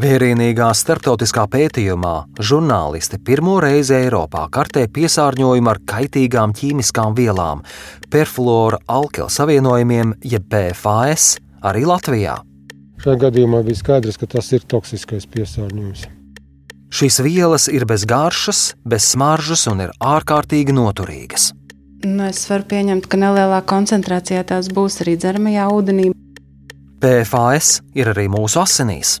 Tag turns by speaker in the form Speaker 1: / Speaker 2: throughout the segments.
Speaker 1: Vērienīgā starptautiskā pētījumā žurnālisti pirmo reizi Eiropā kartē piesārņojumu ar kaitīgām ķīmiskām vielām, perfluora alkila savienojumiem, jeb PFAS, arī Latvijā.
Speaker 2: Šajā gadījumā bija skaidrs, ka tas ir toksiskais piesārņojums.
Speaker 1: Šīs vielas ir bez garšas, bez smaržas un ir ārkārtīgi noturīgas.
Speaker 3: Nu, es varu pieņemt, ka nelielā koncentrācijā tās būs arī dzeramajā ūdenī.
Speaker 1: PFAS ir arī mūsu asinīs.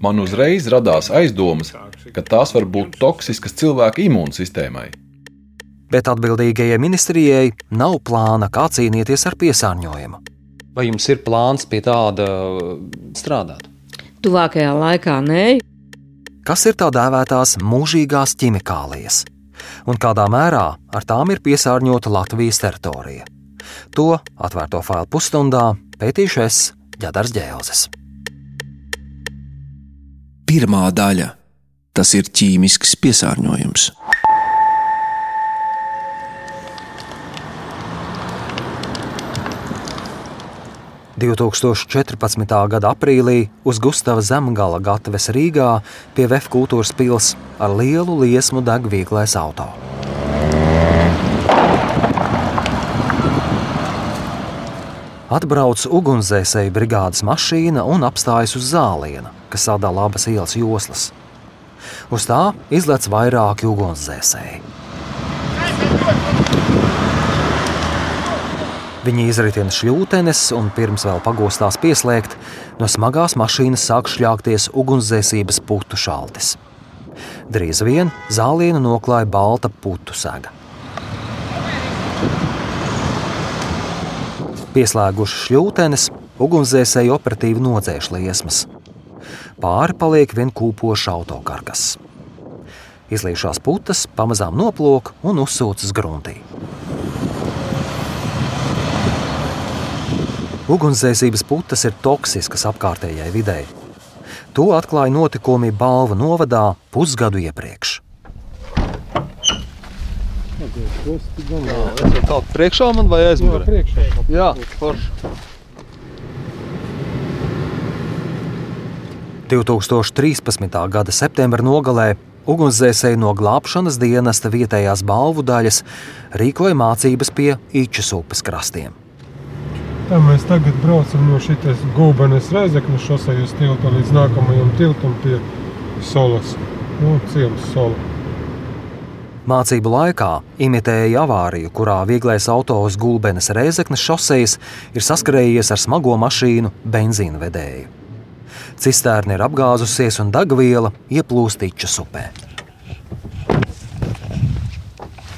Speaker 4: Man uzreiz radās aizdomas, ka tās var būt toksiskas cilvēka imūnsistēmai.
Speaker 1: Bet atbildīgajai ministrijai nav plāna, kā cīnīties ar piesārņojumu.
Speaker 5: Vai jums ir plāns pie tāda strādāt?
Speaker 6: Tuvākajā laikā nē.
Speaker 1: Kas ir tā dēvētās mūžīgās ķimikālijas? Un kādā mērā ar tām ir piesārņota Latvijas teritorija? To atvērto failu pusstundā pētīšu es Džadars Džēlzes.
Speaker 7: Pirmā daļa - tas ir ķīmisks piesārņojums.
Speaker 1: 2014. gada aprīlī uz Gustavas Zemgala gatavs Rīgā pie VF kultūras pils ar lielu liesmu deg vieglais auto. Atbrauc ugunsdzēsēju brigādes mašīna un apstājas uz zāliena, kas sadala abas ielas joslas. Uz tā izlec vairāki ugunsdzēsēji. Viņi izritina šļūtenes un pirms vēl pagostās pieslēgt, no smagās mašīnas sāk šļākties ugunsdzēsības putu šaltis. Drīz vien zālienu noklāja balta putu sega. Pieslēguši šļūtenes, ugunsdzēsēji operatīvi nodzēš liesmas. Pāri paliek vien kūpošs autokarkas. Izlīšās putas pamazām noplūk un uzsūcas gruntī. Ugunsdzēsības putas ir toksiskas apkārtējai videi. To atklāja notikumi Balvu novadā pusgadu iepriekš.
Speaker 5: Es jau tādu priekšā man vai aizmugurē? Jā, forši.
Speaker 1: 2013. gada septembra nogalē ugunsdzēsēji no glābšanas dienesta vietējās balvu daļas rīkoja mācības pie Īčas upes krastiem.
Speaker 2: Tā mēs tagad braucam no šīs gūbenes reizeknas šosejas tilta līdz nākamajam tiltam pie Solas, no ciemas Sola.
Speaker 1: Mācību laikā imitēja avāriju, kurā vieglais auto uz Gulbenes reizeknas šosejas ir saskrējies ar smago mašīnu benzīna vedēju. Cistērna ir apgāzusies un degviela ieplūst Ičas upē.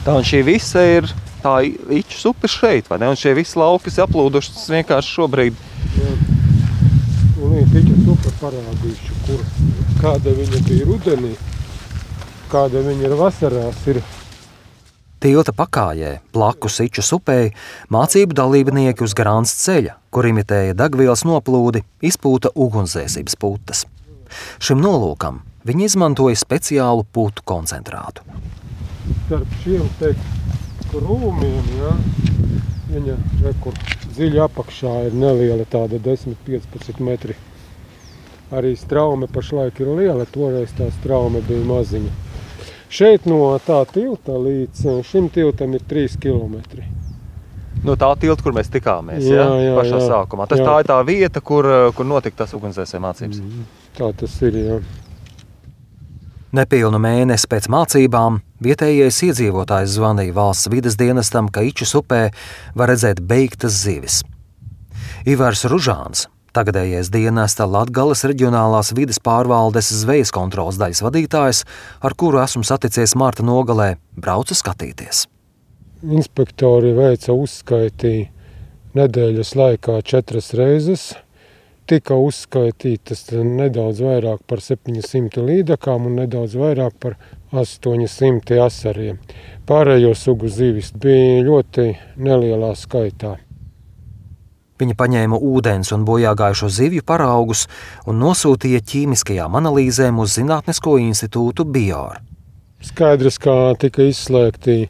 Speaker 5: Tā un šī visa ir tā īča upe šeit, vai ne? Un šie visi lauki ir aplūduši vienkārši šobrīd.
Speaker 2: Īņķis upe parādījuši, kur, kāda viņa bija rudenī, kāda viņa ir vasarās. Ir.
Speaker 1: Tilta pakājē, blakus Ičas upei, mācību dalībnieki uz Grāns ceļa, kur imitēja degvielas noplūdi, izpūta ugunsdzēsības putas. Šim nolūkam viņi izmantoja speciālu putu koncentrātu.
Speaker 2: Starp šiem teikt, krūmiem. Ja? Viņa rekur, dziļi apakšā ir neliela tāda 10-15 metri. Arī straume pašlaik ir liela, toreiz tā straume bija maziņa. Šeit no tā tilta līdz eh, šim tiltam ir 3 km.
Speaker 5: No tā tilta, kur mēs tikāmies, jā, ja? jā, pašā jā, sākumā. Tas jā. tā ir tā vieta, kur, eh, kur notika tas ugunsdzēsēju mācības. Mm,
Speaker 2: tā tas ir, jā.
Speaker 1: Nepilnu mēnesi pēc mācībām vietējais iedzīvotājs zvanīja valsts vides dienestam, ka Ičus upē var redzēt beigtas zivis. Ivars Ružāns, tagadējais dienesta Latgales reģionālās vides pārvaldes zvejas kontrolas daļas vadītājs, ar kuru esmu saticies Mārta nogalē, brauca skatīties.
Speaker 2: Inspektori veica uzskaitīja nedēļas laikā četras reizes – tika uzskaitītas nedaudz vairāk par 700 līdakām un nedaudz vairāk par 800 asariem. Pārējo sugu zivis bija ļoti nelielā skaitā.
Speaker 1: Viņa paņēma ūdens un bojāgājušo zivju paraugus un nosūtīja ķīmiskajām analīzēm uz Zinātnisko institūtu Bior.
Speaker 2: Skaidrs, kā tika izslēgti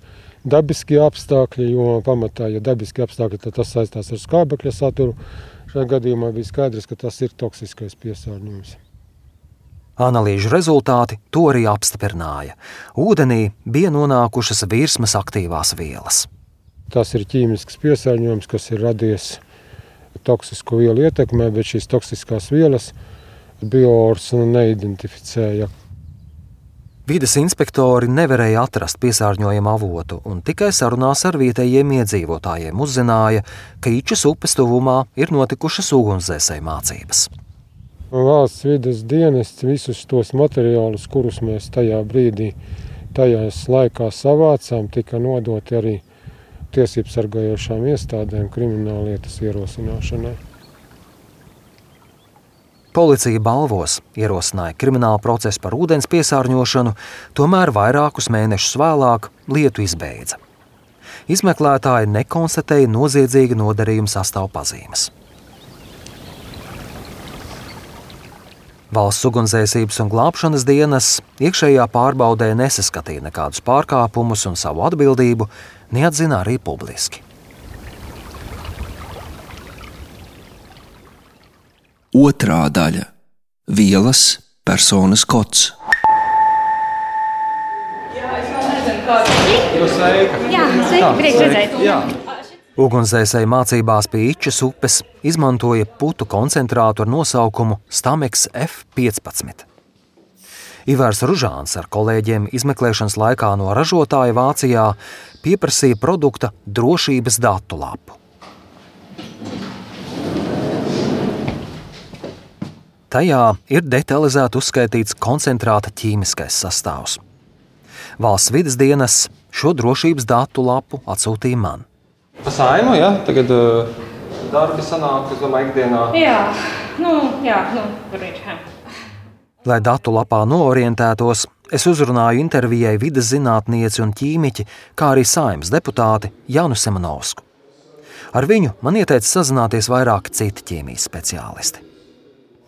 Speaker 2: dabiskie apstākļi, jo pamatā, ja dabiski apstākļi, tad tas saistās ar skābekļa saturu Šajā gadījumā bija skaidrs, ka tas ir toksiskais piesārņojums.
Speaker 1: Analīžu rezultāti to arī apstiprināja. Ūdenī bija nonākušas virsmas aktīvās vielas.
Speaker 2: Tas ir ķīmisks piesārņojums, kas ir radies toksisku vielu ietekmē, bet šīs toksiskās vielas bioors neidentificēja.
Speaker 1: Vides inspektori nevarēja atrast piesārņojumu avotu, un tikai sarunās ar vietējiem iedzīvotājiem uzzināja, ka Ičas upes tuvumā ir notikušas ugunsdzēsēju mācības.
Speaker 2: Valsts vides dienests visus tos materiālus, kurus mēs tajā brīdī, tajās laikā savācām, tika nodoti arī tiesību sargājošām iestādēm krimināllietas ierosināšanai.
Speaker 1: Policija balvos ierosināja kriminālu procesu par ūdens piesārņošanu, tomēr vairākus mēnešus vēlāk lietu izbeidza. Izmeklētāji nekonstatēja noziedzīga nodarījuma sastāvpazīmes. Valsts ugunsdzēsības un glābšanas dienas iekšējā pārbaudē nesaskatīja nekādus pārkāpumus un savu atbildību neatzina arī publiski.
Speaker 7: Otrā daļa - vielas personas kods.
Speaker 1: Ugunsdzēsēji mācībās pie Ičas upes izmantoja putu koncentrātu ar nosaukumu Stameks F15. Ivars Ružāns ar kolēģiem izmeklēšanas laikā no ražotāja Vācijā pieprasīja produkta drošības datu lapu. Tajā ir detalizēti uzskaitīts koncentrāta ķīmiskais sastāvs. Valsts vidas dienas šo drošības datu lapu atsūtīja man.
Speaker 5: Pasaimu, ja? Tagad uh, darbi sanāk, es domāju, ikdienā.
Speaker 8: Jā, nu, jā, nu, tur ir. Jā.
Speaker 1: Lai datu lapā noorientētos, es uzrunāju intervijai vidas zinātnieci un ķīmiķi, kā arī saimnes deputāti Janu Semanovsku. Ar viņu man ieteica sazināties vairāki citi ķīmijas speciālisti.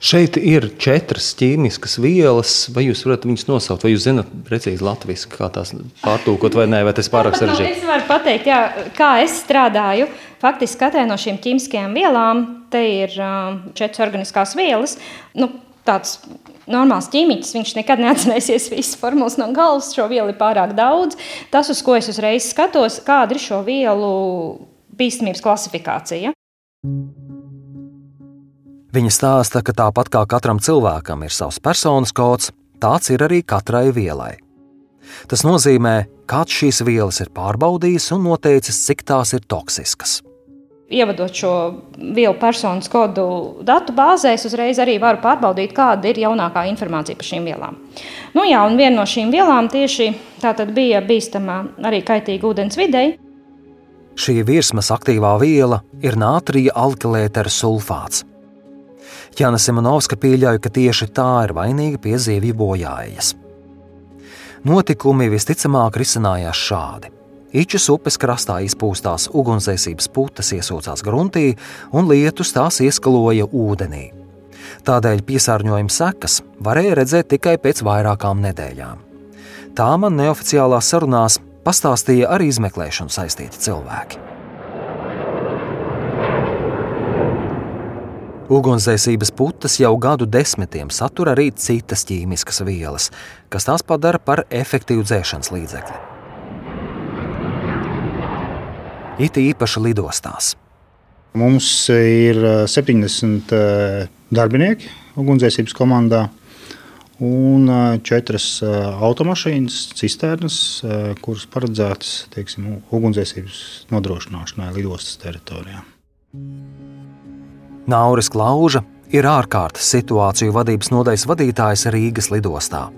Speaker 5: Šeit ir četras ķīmiskas vielas, vai jūs varat viņus nosaukt, vai jūs zināt precīzi latviešu, kā tās pārtūkot, vai nē, vai tas pārāk sarežģīti?
Speaker 8: Nu, es varu pateikt, jā, kā es strādāju. Faktiski katrai no šīm ķīmiskajām vielām te ir um, četras organiskās vielas. Nu, tāds normāls ķīmiķis, viņš nekad neatcerēsies visas formulas no galvas. Šo vielu ir pārāk daudz. Tas, uz ko es uzreiz skatos, kāda ir šo vielu bīstamības klasifikācija.
Speaker 1: Viņa stāsta, ka tāpat kā katram cilvēkam ir savs personas kods, tāds ir arī katrai vielai. Tas nozīmē, kāds šīs vielas ir pārbaudījis un noteicis, cik tās ir toksiskas.
Speaker 8: Ievadot šo vielu personas kodu datu bāzēs, uzreiz arī varu pārbaudīt, kāda ir jaunākā informācija par šīm vielām. Nu, jā, un viena no šīm vielām tieši tā bija bīstama arī kaitīga ūdens videi.
Speaker 1: Šī virsmas aktīvā viela ir nātrija alkilētera sulfāts. Jāna Simonovska pieļauj, ka tieši tā ir vainīga pie zivju bojājas. Notikumi visticamāk risinājās šādi. Ičas upes krastā izpūstās ugunsdzēsības putas iesūcās gruntī, un lietus tās ieskaloja ūdenī. Tādēļ piesārņojuma sekas varēja redzēt tikai pēc vairākām nedēļām. Tā man neoficiālās sarunās pastāstīja ar izmeklēšanu saistīti cilvēki. Ugunsdzēsības putas jau gadu desmitiem satur arī citas ķīmiskas vielas, kas tās padara par efektīvu dzēšanas līdzekli. It īpaši lidostās.
Speaker 9: Mums ir 70 eh, eh, darbinieki ugunsdzēsības komandā un eh, četras automašīnas, cisternas, kuras paredzētas teiksim, ugunsdzēsības nodrošināšanai lidostas teritorijā.
Speaker 1: Nauris Klauža ir ārkārtas situāciju vadības nodaļas vadītājs Rīgas lidostā.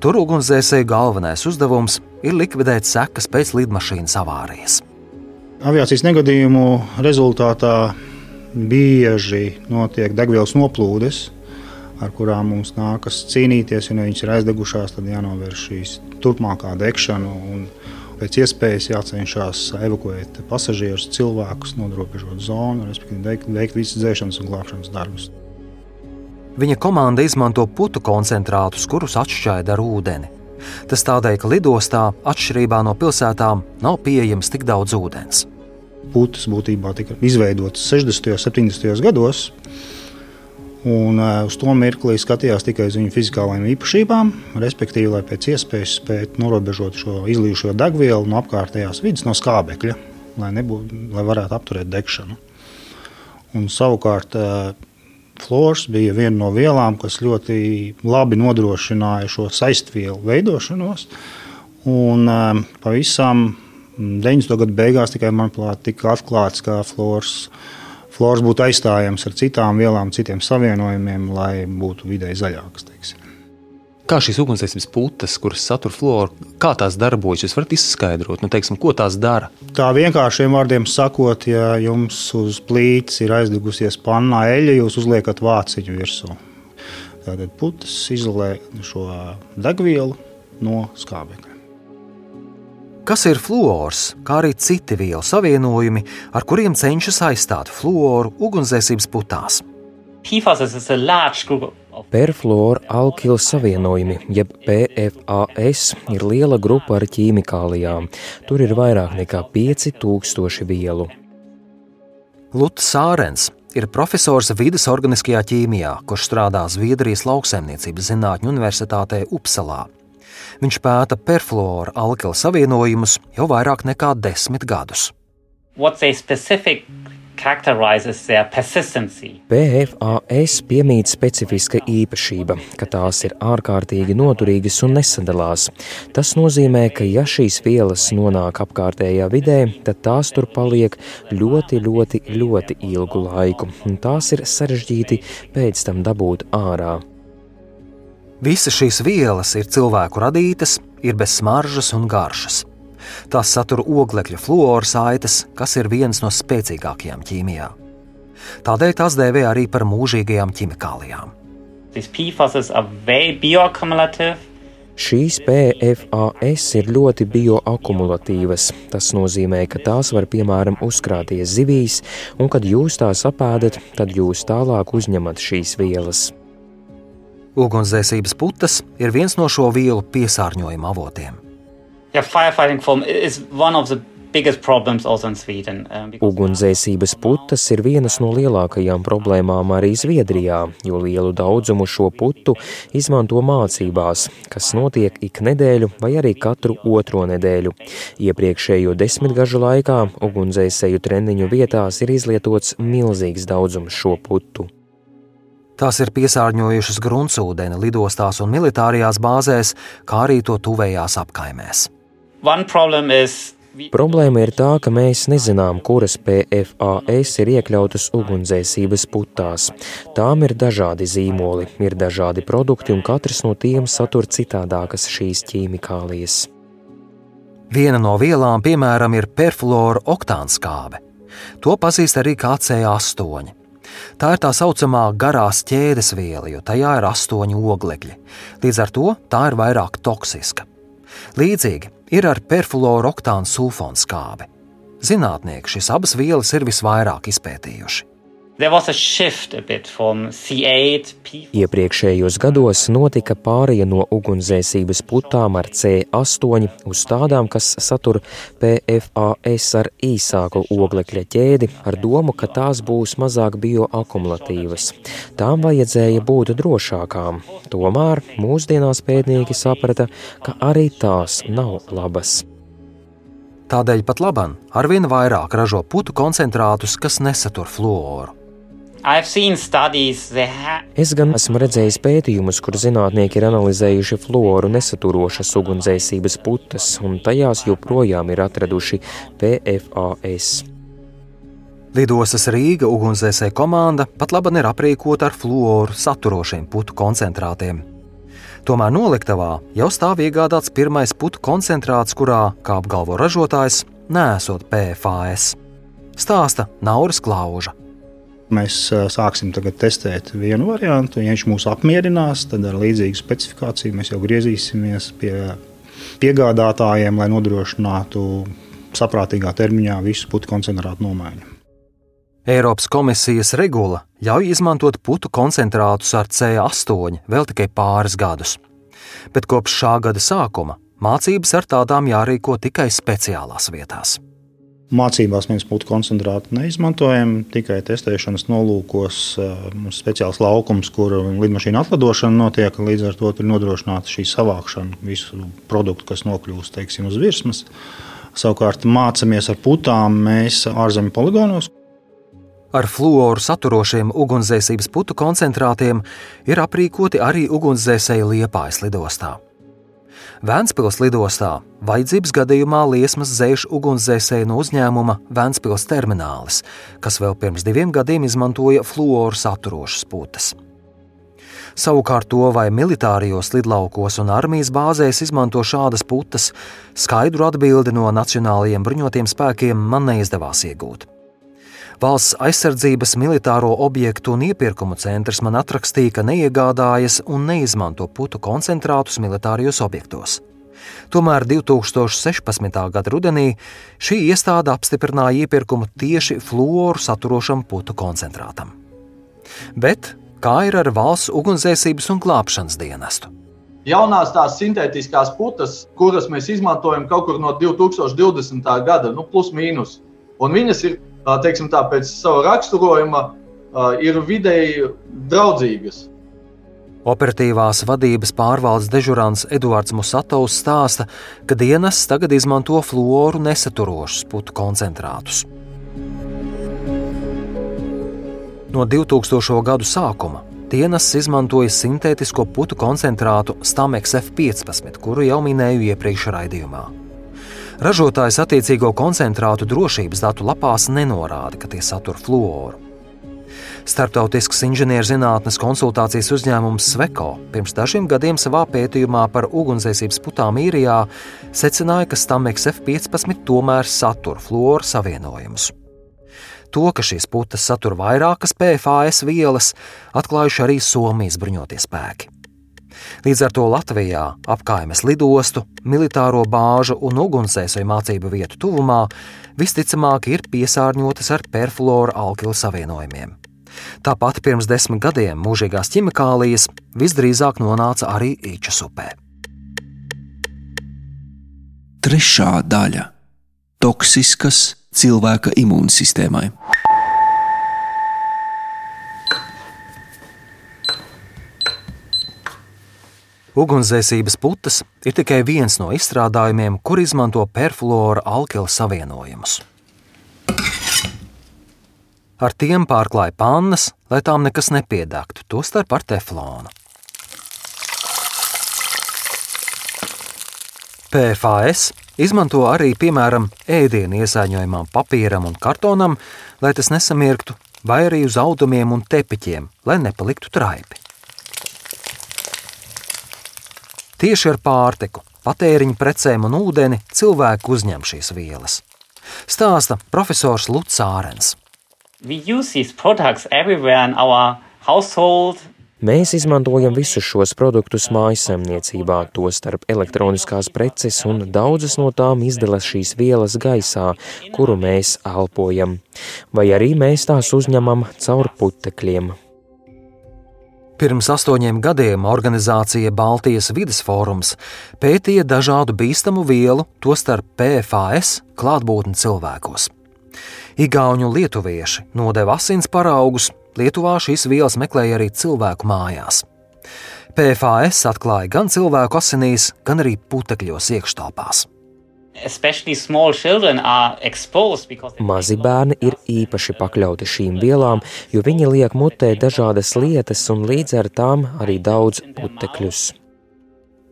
Speaker 1: Tur ugunsdzēsēju galvenais uzdevums ir likvidēt sekas pēc lidmašīnas avārijas.
Speaker 9: Aviācijas negadījumu rezultātā bieži notiek degvielas noplūdes, ar kurām mums nākas cīnīties. Ja viņas ir aizdegušās, tad jānovērš šīs turpmākā degšana pēc iespējas jācenšas evakuēt pasažierus, cilvēkus, nodrošināt zonu, respektīvi veikt visas dzēšanas un glābšanas darbus.
Speaker 1: Viņa komanda izmanto putu koncentrātus, kurus atšķaida ar ūdeni. Tas tādēļ, ka lidostā, atšķirībā no pilsētām, nav pieejams tik daudz ūdens.
Speaker 9: Putas būtībā tika izveidotas 60. un 70. gados. Un uz to mirkli skatījās tikai uz viņu fizikālajām īpašībām, respektīvi, lai pēc iespējas spētu norobežot šo izlījušo degvielu no apkārtējās vidas, no skābekļa, lai, nebūtu, lai varētu apturēt degšanu. Un, savukārt, Flors bija viena no vielām, kas ļoti labi nodrošināja šo saistvielu veidošanos. Un pavisam 90. gadu beigās tikai manuprāt, tika atklāts, ka flors, flors būtu aizstājams ar citām vielām, citiem savienojumiem, lai būtu vidēji zaļāks. Teiksim.
Speaker 5: Kā šīs ugunsdzēsības putas, kuras satur floru, kā tās darbojas, jūs varat izskaidrot, nu, teiksim, ko tās dara?
Speaker 9: Tā vienkāršiem vārdiem sakot, ja jums uz plīts ir aizdegusies pannā eļļa, jūs uzliekat vāciņu virsū. Tātad putas izolē šo degvielu no skābekļa.
Speaker 1: Kas ir fluors, kā arī citi vielu savienojumi, ar kuriem cenšas aizstāt fluoru ugunsdzēsības putās?
Speaker 10: PFAS is a large group
Speaker 11: Perfluora alkilu savienojumi, jeb PFAS, ir liela grupa ar ķīmikālijām. Tur ir vairāk nekā 5000 vielu.
Speaker 1: Luts Sārens ir profesors vidas organiskajā ķīmijā, kurš strādā Zviedrijas lauksaimniecības zinātņu universitātē Upsalā. Viņš pēta perfluora alkilu savienojumus jau vairāk nekā desmit gadus.
Speaker 10: What's a specific
Speaker 11: PFAS piemīt specifiska īpašība, ka tās ir ārkārtīgi noturīgas un nesadalās. Tas nozīmē, ka ja šīs vielas nonāk apkārtējā vidē, tad tās tur paliek ļoti, ļoti, ļoti ilgu laiku, un tās ir sarežģīti pēc tam dabūt ārā.
Speaker 1: Visas šīs vielas ir cilvēku radītas, ir bez smaržas un garšas. Tās satur oglekļa fluoru saites, kas ir viens no spēcīgākajām ķīmijā. Tādēļ tās dēvē arī par mūžīgajām ķimikālijām.
Speaker 11: Šīs PFAS ir ļoti bioakumulatīvas. Tas nozīmē, ka tās var piemēram uzkrāties zivīs, un kad jūs tās apēdat, tad jūs tālāk uzņemat šīs vielas.
Speaker 1: Ugunsdzēsības putas ir viens no šo vielu piesārņojuma avotiem.
Speaker 10: Yeah, firefighting foam is one of the
Speaker 11: um, Ugunsdzēsības putas ir vienas no lielākajām problēmām arī Zviedrijā, jo lielu daudzumu šo putu izmanto mācībās, kas notiek ik nedēļu vai arī katru otro nedēļu. Iepriekšējo desmitgažu laikā ugunsdzēsēju treniņu vietās ir izlietots milzīgs daudzums šo putu.
Speaker 1: Tās ir piesārņojušas gruntsūdeni lidostās un militārajās bāzēs, kā arī to tuvējās apkaimēs.
Speaker 11: Problēma ir tā, ka mēs nezinām, kuras PFAS ir iekļautas ugunsdzēsības putās. Tām ir dažādi zīmoli, ir dažādi produkti, un katrs no tiem satur citādākas šīs ķīmikālijas.
Speaker 1: Viena no vielām, piemēram, ir perfluora oktānskābe. To pazīst arī kā C8. Tā ir tā saucamā garās ķēdes viela, jo tajā ir astoņi oglekļi. Līdz ar to tā ir vairāk toksiska. Līdzīgi ir ar perfluoru oktānu sulfonu skābi. Zinātnieki šīs abas vielas ir visvairāk izpētījuši.
Speaker 11: Iepriekšējos gados notika pāreja no ugunsdzēsības putām ar C8 uz tādām, kas satur PFAS ar īsāku oglekļa ķēdi, ar domu, ka tās būs mazāk bioakumulatīvas. Tām vajadzēja būt drošākām. Tomēr mūsdienās pētnieki saprata, ka arī tās nav labas.
Speaker 1: Tādēļ pat labam arvien vairāk ražo putu koncentrātus, kas nesatur fluoru.
Speaker 11: Es gan esmu redzējis pētījumus, kur zinātnieki ir analizējuši fluoru nesaturošas ugunsdzēsības putas, un tajās joprojām ir atraduši PFAS.
Speaker 1: Lidostas Rīga ugunsdzēsēja komanda pat labi ir aprīkota ar fluoru saturošiem putu koncentrātiem. Tomēr noliktavā jau stāv iegādāts pirmais putu koncentrāts, kurā, kā apgalvo ražotājs, nesot PFAS. Stāsta Nauris Klauža.
Speaker 9: Mēs sāksim tagad testēt vienu variantu. Ja viņš mūs apmierinās, tad ar līdzīgu specifikāciju mēs jau griezīsimies pie piegādātājiem, lai nodrošinātu saprātīgā termiņā visu putu koncentrātu nomaiņu.
Speaker 1: Eiropas komisijas regula ļauj izmantot putu koncentrātus ar C8 vēl tikai pāris gadus, bet kopš šā gada sākuma mācības ar tādām jārīko tikai speciālās vietās.
Speaker 9: Mācībās mēs putu koncentrātu neizmantojam, tikai testēšanas nolūkos. Mums ir speciāls laukums, kur lidmašīna atlidošana notiek. Līdz ar to ir nodrošināta šī savākšana, visu produktu, kas nokļūst teiksim, uz virsmas. Savukārt mācāmies ar putām mēs ārzemju poligonos.
Speaker 1: Ar fluoru saturošiem ugunsdzēsības putu koncentrātiem ir aprīkoti arī ugunsdzēsēji Liepājas lidostā. Vēncpils lidostā vajadzības gadījumā liesmas dzēš ugunsdzēsēju no uzņēmuma Vēncpils terminālis, kas vēl pirms diviem gadiem izmantoja fluoru saturošas putas. Savukārt to, vai militārijos lidlaukos un armijas bāzēs izmanto šādas putas, skaidru atbildi no nacionālajiem bruņotiem spēkiem man neizdevās iegūt. Valsts aizsardzības militāro objektu un iepirkumu centrs man atrakstīja, ka neiegādājas un neizmanto putu koncentrātus militārijos objektos. Tomēr 2016. gada rudenī šī iestāde apstiprināja iepirkumu tieši fluoru saturošam putu koncentrātam. Bet kā ir ar valsts ugunsdzēsības un glābšanas dienestu?
Speaker 12: Jaunās tās sintētiskās putas, kuras mēs izmantojam kaut kur no 2020. gada, nu, plus mīnus, un viņas ir teiksim, tā, pēc sava raksturojuma ir vidēji draudzīgas.
Speaker 1: Operatīvās vadības pārvaldes dežurants Eduards Musatovs stāsta, ka dienas tagad izmanto fluoru nesaturošus putu koncentrātus. No 2000. gadu sākuma dienas izmantoja sintētisko putu koncentrātu Stamex F15, kuru jau minēju iepriekš raidījumā. Ražotājs attiecīgo koncentrātu drošības datu lapās nenorāda, ka tie satur fluoru. Startautisks inženierzinātnes konsultācijas uzņēmums Sveko pirms dažiem gadiem savā pētījumā par ugunsdzēsības putām īrijā secināja, ka Stamex F15 tomēr satur fluoru savienojumus. To, ka šīs putas satur vairākas PFAS vielas, atklājuši arī Somijas bruņotie spēki. Līdz ar to Latvijā apkaimes lidostu, militāro bāžu un ugunsdzēsēju mācību vietu tuvumā visticamāk ir piesārņotas ar perfluoru alkilu savienojumiem. Tāpat pirms desmit gadiem mūžīgās ķimikālijas visdrīzāk nonāca arī Īčas upē.
Speaker 7: Trešā daļa - toksiskas cilvēka imūnsistēmai.
Speaker 1: Ugunsdzēsības putas ir tikai viens no izstrādājumiem, kur izmanto perfluora alkila savienojumus. Ar tiem pārklāja pannas, lai tām nekas nepiedegtu, tostarp ar teflonu. PFAS izmanto arī piemēram ēdienu iesaiņojumam, papīram un kartonam, lai tas nesamirktu, vai arī uz audumiem un tepiķiem, lai nepaliktu traipi. Tieši ar pārtiku, patēriņu precēm un ūdeni cilvēku uzņem šīs vielas. Stāsta profesors Lutz Ārens.
Speaker 11: Mēs izmantojam visus šos produktus mājasemniecībā, tostarp elektroniskās preces, un daudzas no tām izdala šīs vielas gaisā, kuru mēs elpojam, vai arī mēs tās uzņemam caur putekļiem.
Speaker 1: Pirms astoņiem gadiem organizācija Baltijas vidas fórums pētīja dažādu bīstamu vielu, tostarp PFAS, klātbūtni cilvēkos. Igauņu lietuvieši nodeva asins paraugus, Lietuvā šīs vielas meklēja arī cilvēku mājās. PFAS atklāja gan cilvēku asinīs, gan arī putekļos iekštelpās.
Speaker 11: Mazi bērni ir īpaši pakļauti šīm vielām, jo viņi liek mutē dažādas lietas un līdz ar tām arī daudz putekļus.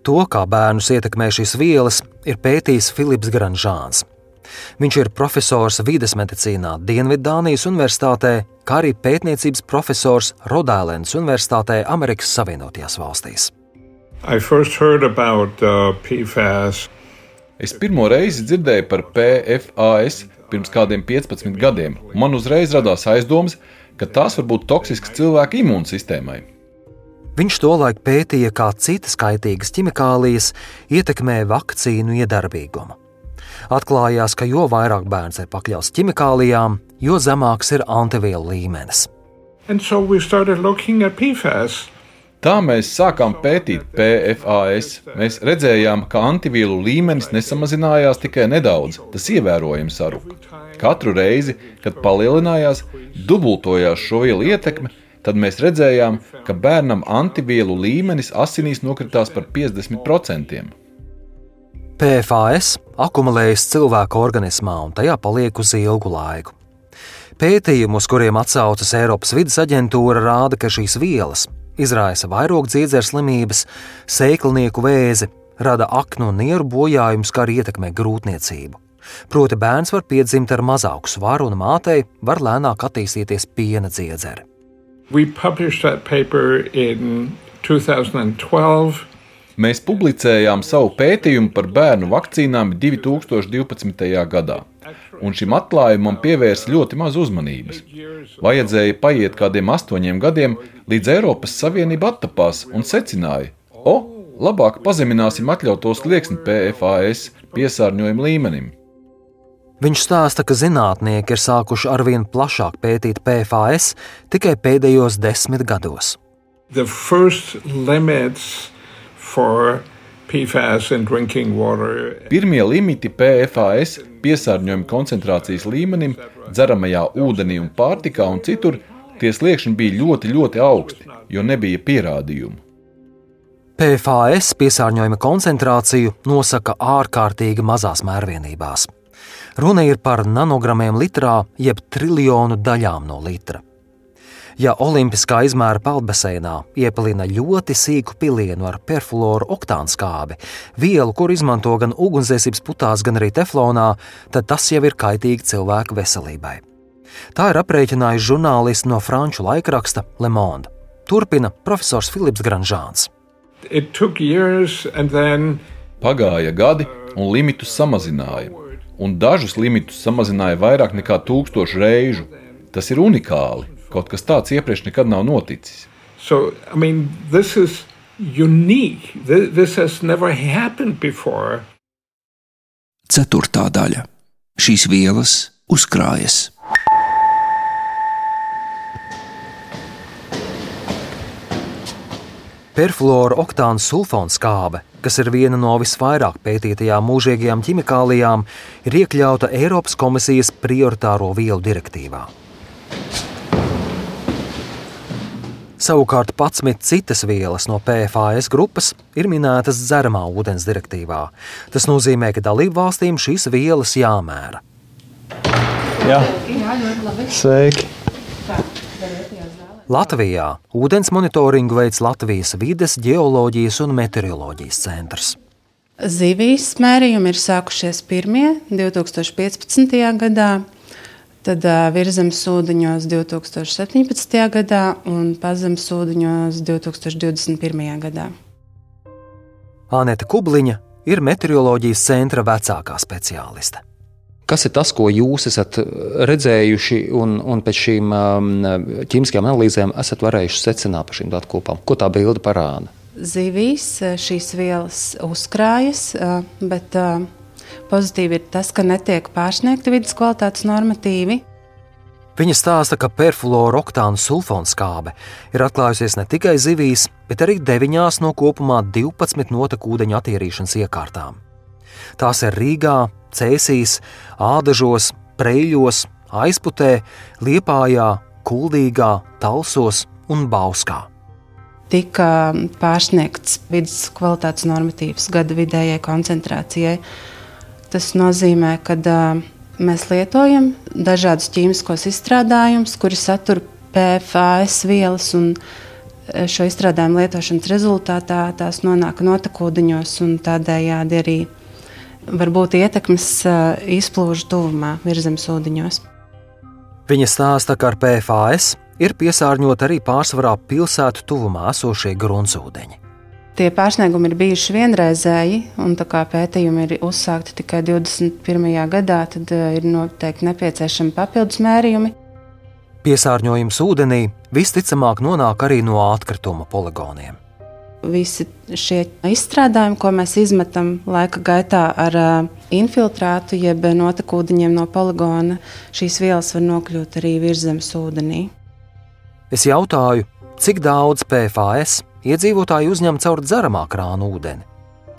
Speaker 1: To, kā bērnus ietekmē šīs vielas, ir pētījis Filips Granžāns. Viņš ir profesors vides medicīnā Dienviddānijas Universitātē, kā arī pētniecības profesors Rodēlēnas Universitātē Amerikas Savienotajās valstīs.
Speaker 13: I first heard about uh, PFAS
Speaker 4: Es pirmo reizi dzirdēju par PFAS pirms kādiem 15 gadiem, un man uzreiz radās aizdomas, ka tās var būt toksiskas cilvēka imūnsistēmai.
Speaker 1: Viņš tolaik pētīja, kā citas kaitīgas ķimikālijas ietekmē vakcīnu iedarbīgumu. Atklājās, ka jo vairāk bērns ir pakļauts ķimikālijām, jo zemāks ir antivielu līmenis.
Speaker 13: And so we started looking at PFAS
Speaker 4: Tā mēs sākām pētīt PFAS. Mēs redzējām, ka antivielu līmenis nesamazinājās tikai nedaudz, tas ievērojami saruka. Katru reizi, kad palielinājās, dubultojās šo vielu ietekme, tad mēs redzējām, ka bērnam antivielu līmenis asinīs nokritās par 50%.
Speaker 1: PFAS akumulējas cilvēka organismā un tajā paliek uz ilgu laiku. Pētījumi, uz kuriem atsaucas Eiropas vidas aģentūra, rāda, ka šīs vielas izraisa vairogdziedzera slimības, sēklnieku vēzi, rada aknu un nieru bojājumus, kā arī ietekmē grūtniecību. Proti, bērns var piedzimt ar mazāku svaru, un mātei var lēnāk attīstīties piena dziedzere.
Speaker 13: We published that paper in 2012.
Speaker 4: Mēs publicējām savu pētījumu par bērnu vakcīnām 2012. gadā, un šim atklājumam pievērsa ļoti maz uzmanības. Vajadzēja paiet kādiem astoņiem gadiem, līdz Eiropas Savienība attapās un secināja, o, labāk pazemināsim atļautu slieksni PFAS piesārņojuma līmenim.
Speaker 1: Viņš stāsta, ka zinātnieki ir sākuši arvien plašāk pētīt PFAS tikai pēdējos desmit gados.
Speaker 4: Pirmie limiti PFAS piesārņojuma koncentrācijas līmenim, dzeramajā ūdenī un pārtikā un citur, tie sliekšņi bija ļoti, ļoti augsti, jo nebija pierādījumu.
Speaker 1: PFAS piesārņojuma koncentrāciju nosaka ārkārtīgi mazās mērvienībās. Runa ir par nanogramiem litrā, jeb triljonu daļām no litra. Ja olimpiskā izmēra peldbaseinā iepilina ļoti sīku pilienu ar perfluoru oktānu skābi, vielu, kur izmanto gan ugunsdzēsības putās, gan arī teflonā, tad tas jau ir kaitīgi cilvēku veselībai. Tā ir aprēķinājusi žurnālisti no franču laikraksta Le Monde. Turpina profesors Filips Granžāns.
Speaker 4: Then... Pagāja gadi, un limitus samazināja un dažus limitus samazināja vairāk nekā tūkstošu reižu. Tas ir unikāli. Kaut kas tāds iepriekš nekad nav noticis.
Speaker 13: So, I mean, this is unique. This has never happened before.
Speaker 7: Ceturtā daļa. Šīs vielas uzkrājas.
Speaker 1: Perfluora oktāna sulfona skābe, kas ir viena no visvairāk pētītajām mūžīgajām ķimikālijām, ir iekļauta Eiropas komisijas prioritāro vielu direktīvā. Savukārt 11 citas vielas no PFAS grupas ir minētas dzeramā ūdens direktīvā. Tas nozīmē, ka dalību valstīm šīs vielas jāmēra.
Speaker 5: Jā, sveiki!
Speaker 1: Latvijā ūdens monitoringu veids Latvijas vides, geoloģijas un meteoroloģijas centrs.
Speaker 3: Zivīs mērījumi ir sākušies pirmie 2015. gadā, tad virzemes ūdeņos 2017. gadā un pazemes ūdeņos 2021. gadā.
Speaker 1: Anēta Kubliņa ir meteoroloģijas centra vecākā speciāliste.
Speaker 5: Kas ir tas, ko jūs esat redzējuši un, un pēc šīm ķīmiskajām analīzēm esat varējuši secināt par šīm datu kopām? Ko tā bilde parāda?
Speaker 3: Zivīs šīs vielas uzkrājas, bet pozitīvi ir tas, ka netiek pārsniegti vidas kvalitātes normatīvi.
Speaker 1: Viņa stāsta, ka perfluora oktāna sulfona skābe ir atklājusies ne tikai zivīs, bet arī deviņās no kopumā 12 notekūdeņu attīrīšanas iekārtām. Tās ir Rīgā, Cēsīs, Ādažos, Preļos, Aizputē, Liepājā, Kuldīgā, Talsos un Bauskā.
Speaker 3: Tika pārsniegts vidas kvalitātes normatīvs gada vidējai koncentrācijai. Tas nozīmē, ka uh, mēs lietojam dažādus ķīmiskos izstrādājumus, kuri satur PFAS vielas. Šo izstrādājumu lietošanas rezultātā tās nonāk notekūdeņos un tādējādi arī var būt ietekmes izplūžu tuvumā, virsmas ūdeņos.
Speaker 1: Viņa stāsta, ka ar PFAS ir piesārņot arī pārsvarā pilsētu tuvumā esošie gruntsūdeņi.
Speaker 3: Tie pārsniegumi ir bijuši vienreizēji, un tā kā pētījumi ir uzsākti tikai 21. gadā, tad ir noteikti nepieciešami papildus mērījumi.
Speaker 1: Piesārņojums ūdenī visticamāk nonāk arī no atkrituma poligoniem.
Speaker 3: Visi šie izstrādājumi, ko mēs izmetam laika gaitā ar uh, infiltrātu, jeb notekūdeņiem no poligona, šīs vielas var nokļūt arī virsmas ūdenī.
Speaker 1: Es jautāju, cik daudz PFAS iedzīvotāji uzņem caur dzeramā krāna ūdeni.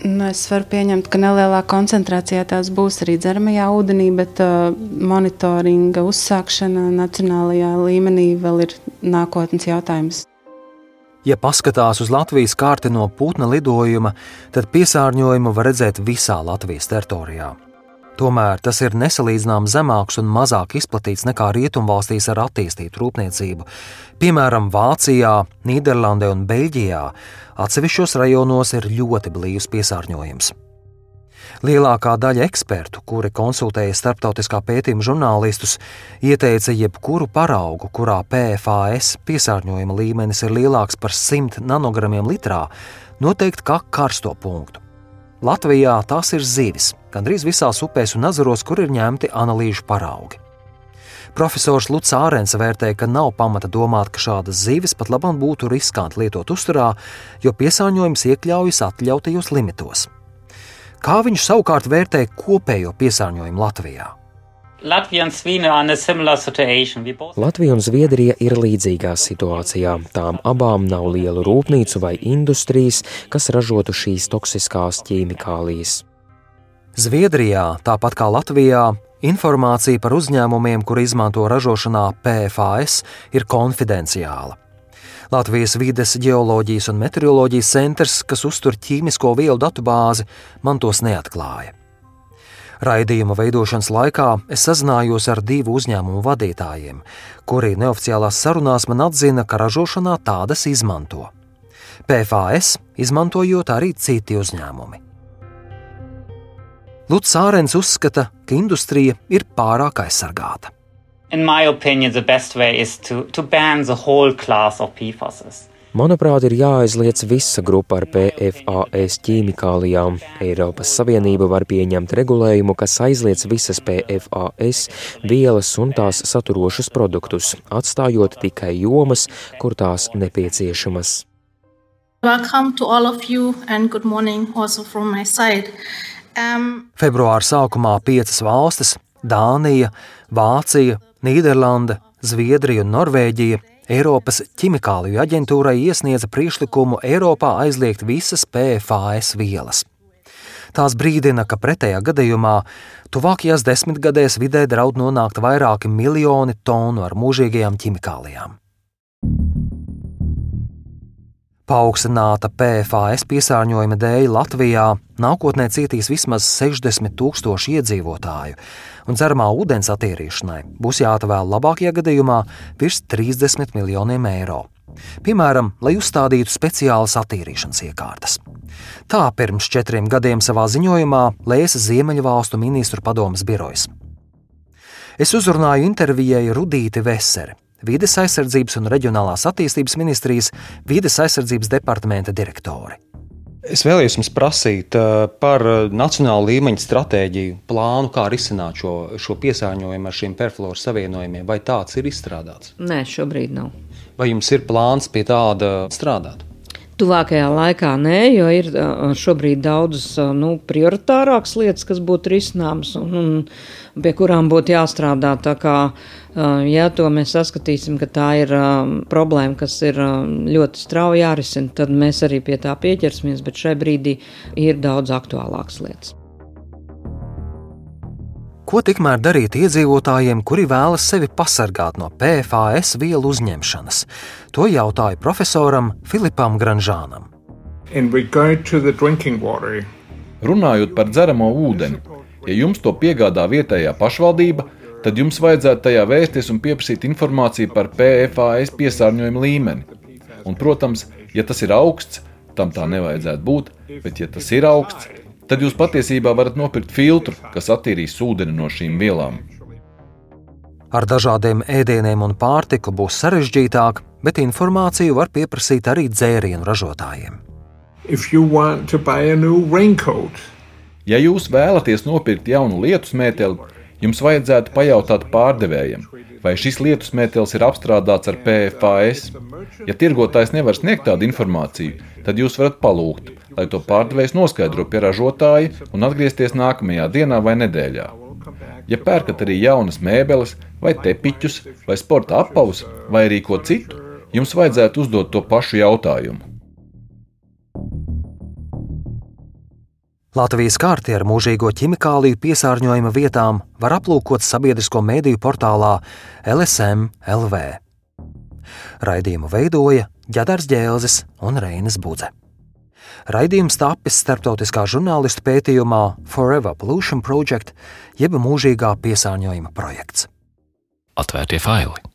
Speaker 3: Nu, es varu pieņemt, ka nelielā koncentrācijā tās būs arī dzeramajā ūdenī, bet uh, monitoringa uzsākšana nacionālajā līmenī vēl ir nākotnes jautājums.
Speaker 1: Ja paskatās uz Latvijas karti no putna lidojuma, tad piesārņojumu var redzēt visā Latvijas teritorijā. Tomēr tas ir nesalīdzināms zemāks un mazāk izplatīts nekā rietumvalstīs ar attīstītu rūpniecību. Piemēram, Vācijā, Nīderlandē un Beļģijā atsevišķos rajonos ir ļoti blīvs piesārņojums. Lielākā daļa ekspertu, kuri konsultēja starptautiskā pētījuma žurnālistus, ieteica jebkuru paraugu, kurā PFAS piesārņojuma līmenis ir lielāks par 100 nanogramiem litrā, noteikt kā karsto punktu. Latvijā tās ir zivis, gandrīz visās upēs un ezeros, kur ir ņemti analīžu paraugi. Profesors Lūks Ārens vērtēja, ka nav pamata domāt, ka šādas zivis pat labāk būtu riskanti lietot uzturā, jo piesārņojums iekļaujas atļautajos limitos. Kā viņš savukārt vērtē kopējo piesārņojumu Latvijā?
Speaker 10: Latvija un
Speaker 11: Zviedrija ir līdzīgā situācijā. Tām abām nav lielu rūpnīcu vai industrijas, kas ražotu šīs toksiskās ķīmikālijas.
Speaker 1: Zviedrijā, tāpat kā Latvijā, informācija par uzņēmumiem, kur izmanto ražošanā PFAS, ir konfidenciāla. Latvijas vides geoloģijas un meteoroloģijas centrs, kas uztur ķīmisko vielu datubāzi, man tos neatklāja. Raidījuma veidošanas laikā es sazinājos ar divu uzņēmumu vadītājiem, kuri neoficiālās sarunās man atzina, ka ražošanā tādas izmanto. PFAS izmantojot arī citi uzņēmumi. Lūdzu, Sārens uzskata, ka industrija ir pārāk aizsargāta.
Speaker 10: In my opinion, the best way is to, to ban the whole class of PFAS.
Speaker 11: Manuprāt, ir jāaizliedz visa grupa ar PFAS ķīmikālijām. Eiropas Savienība var pieņemt regulējumu, kas aizliedz visas PFAS vielas un tās saturošus produktus, atstājot tikai jomas, kur tās nepieciešamas.
Speaker 14: Welcome to all of you and good morning also from my side.
Speaker 1: Um... Februāra sākumā piecas valstis - Dānija, Vācija, Nīderlanda, Zviedrija un Norvēģija Eiropas ķimikāliju aģentūrai iesniedza priekšlikumu Eiropā aizliegt visas PFAS vielas. Tās brīdina, ka pretējā gadījumā tuvākajās desmitgadēs vidē draud nonākt vairāki miljoni tonu ar mūžīgajām ķimikālijām. Paaugstināta PFAS piesārņojuma dēļ Latvijā nākotnē cietīs vismaz 60 tūkstoši iedzīvotāju, un dzeramā ūdens attīrīšanai būs jāatvēl labākajā gadījumā virs 30 miljoniem eiro. Piemēram, lai uzstādītu speciālas attīrīšanas iekārtas. Tā pirms četriem gadiem savā ziņojumā lēsa Ziemeļvalstu ministru padomas birojas. Es uzrunāju intervijai Rudīti Veseri, Vides aizsardzības un reģionālās attīstības ministrijas vides aizsardzības departamenta direktori.
Speaker 5: Es vēlējos jums prasīt eh, par eh, nacionālu līmeņa stratēģiju, plānu, kā risināt šo, šo piesārņojumu ar šiem perfluoru savienojumiem. Vai tāds ir izstrādāts?
Speaker 6: Nē, šobrīd nav.
Speaker 5: Vai jums ir plāns pie tāda strādāt?
Speaker 6: Tuvākajā laikā nē, jo ir šobrīd daudzas nu, prioritārākas lietas, kas būtu risināmas un, un pie kurām būtu jāstrādā. Tā kā, ja to mēs saskatīsim, ka tā ir problēma, kas ir ļoti strauji jārisina, tad mēs arī pie tā pieķersimies, bet šai brīdī ir daudz aktuālākas lietas.
Speaker 1: Ko tikmēr darīt iedzīvotājiem, kuri vēlas sevi pasargāt no PFAS vielu uzņemšanas? To jautāju profesoram Filipam Granžānam.
Speaker 4: Runājot par dzeramo ūdeni, ja jums to piegādā vietējā pašvaldība, tad jums vajadzētu tajā vērsties un pieprasīt informāciju par PFAS piesārņojuma līmeni. Un, protams, ja tas ir augsts, tam tā nevajadzētu būt, bet ja tas ir augsts, tad jūs patiesībā varat nopirkt filtru, kas attīrīs ūdeni no šīm vielām.
Speaker 1: Ar dažādiem ēdieniem un pārtiku būs sarežģītāk, bet informāciju var pieprasīt arī dzērienu ražotājiem.
Speaker 4: Ja jūs vēlaties nopirkt jaunu lietus mēteli, jums vajadzētu pajautāt pārdevējiem, vai šis lietus mētelis ir apstrādāts ar PFAS. Ja tirgotājs nevar sniegt tādu informāciju, tad jūs varat palūgt, lai to pārdevējs noskaidro pie ražotāja un atgriezties nākamajā dienā vai nedēļā. Ja pērkat arī jaunas mēbeles, vai tepiķus, vai sporta apavus, vai arī ko citu, jums vajadzētu uzdot to pašu jautājumu.
Speaker 1: Latvijas kārti ar mūžīgo ķimikāliju piesārņojuma vietām var aplūkot sabiedrisko mēdīju portālā LSM LV. Raidījumu veidoja Ģedars Ģēlzes un Reinas Budze. Raidījums tapis starptautiskā žurnālistu pētījumā Forever Pollution Project, jeb mūžīgā piesārņojuma projekts.
Speaker 15: Atvērtie faili!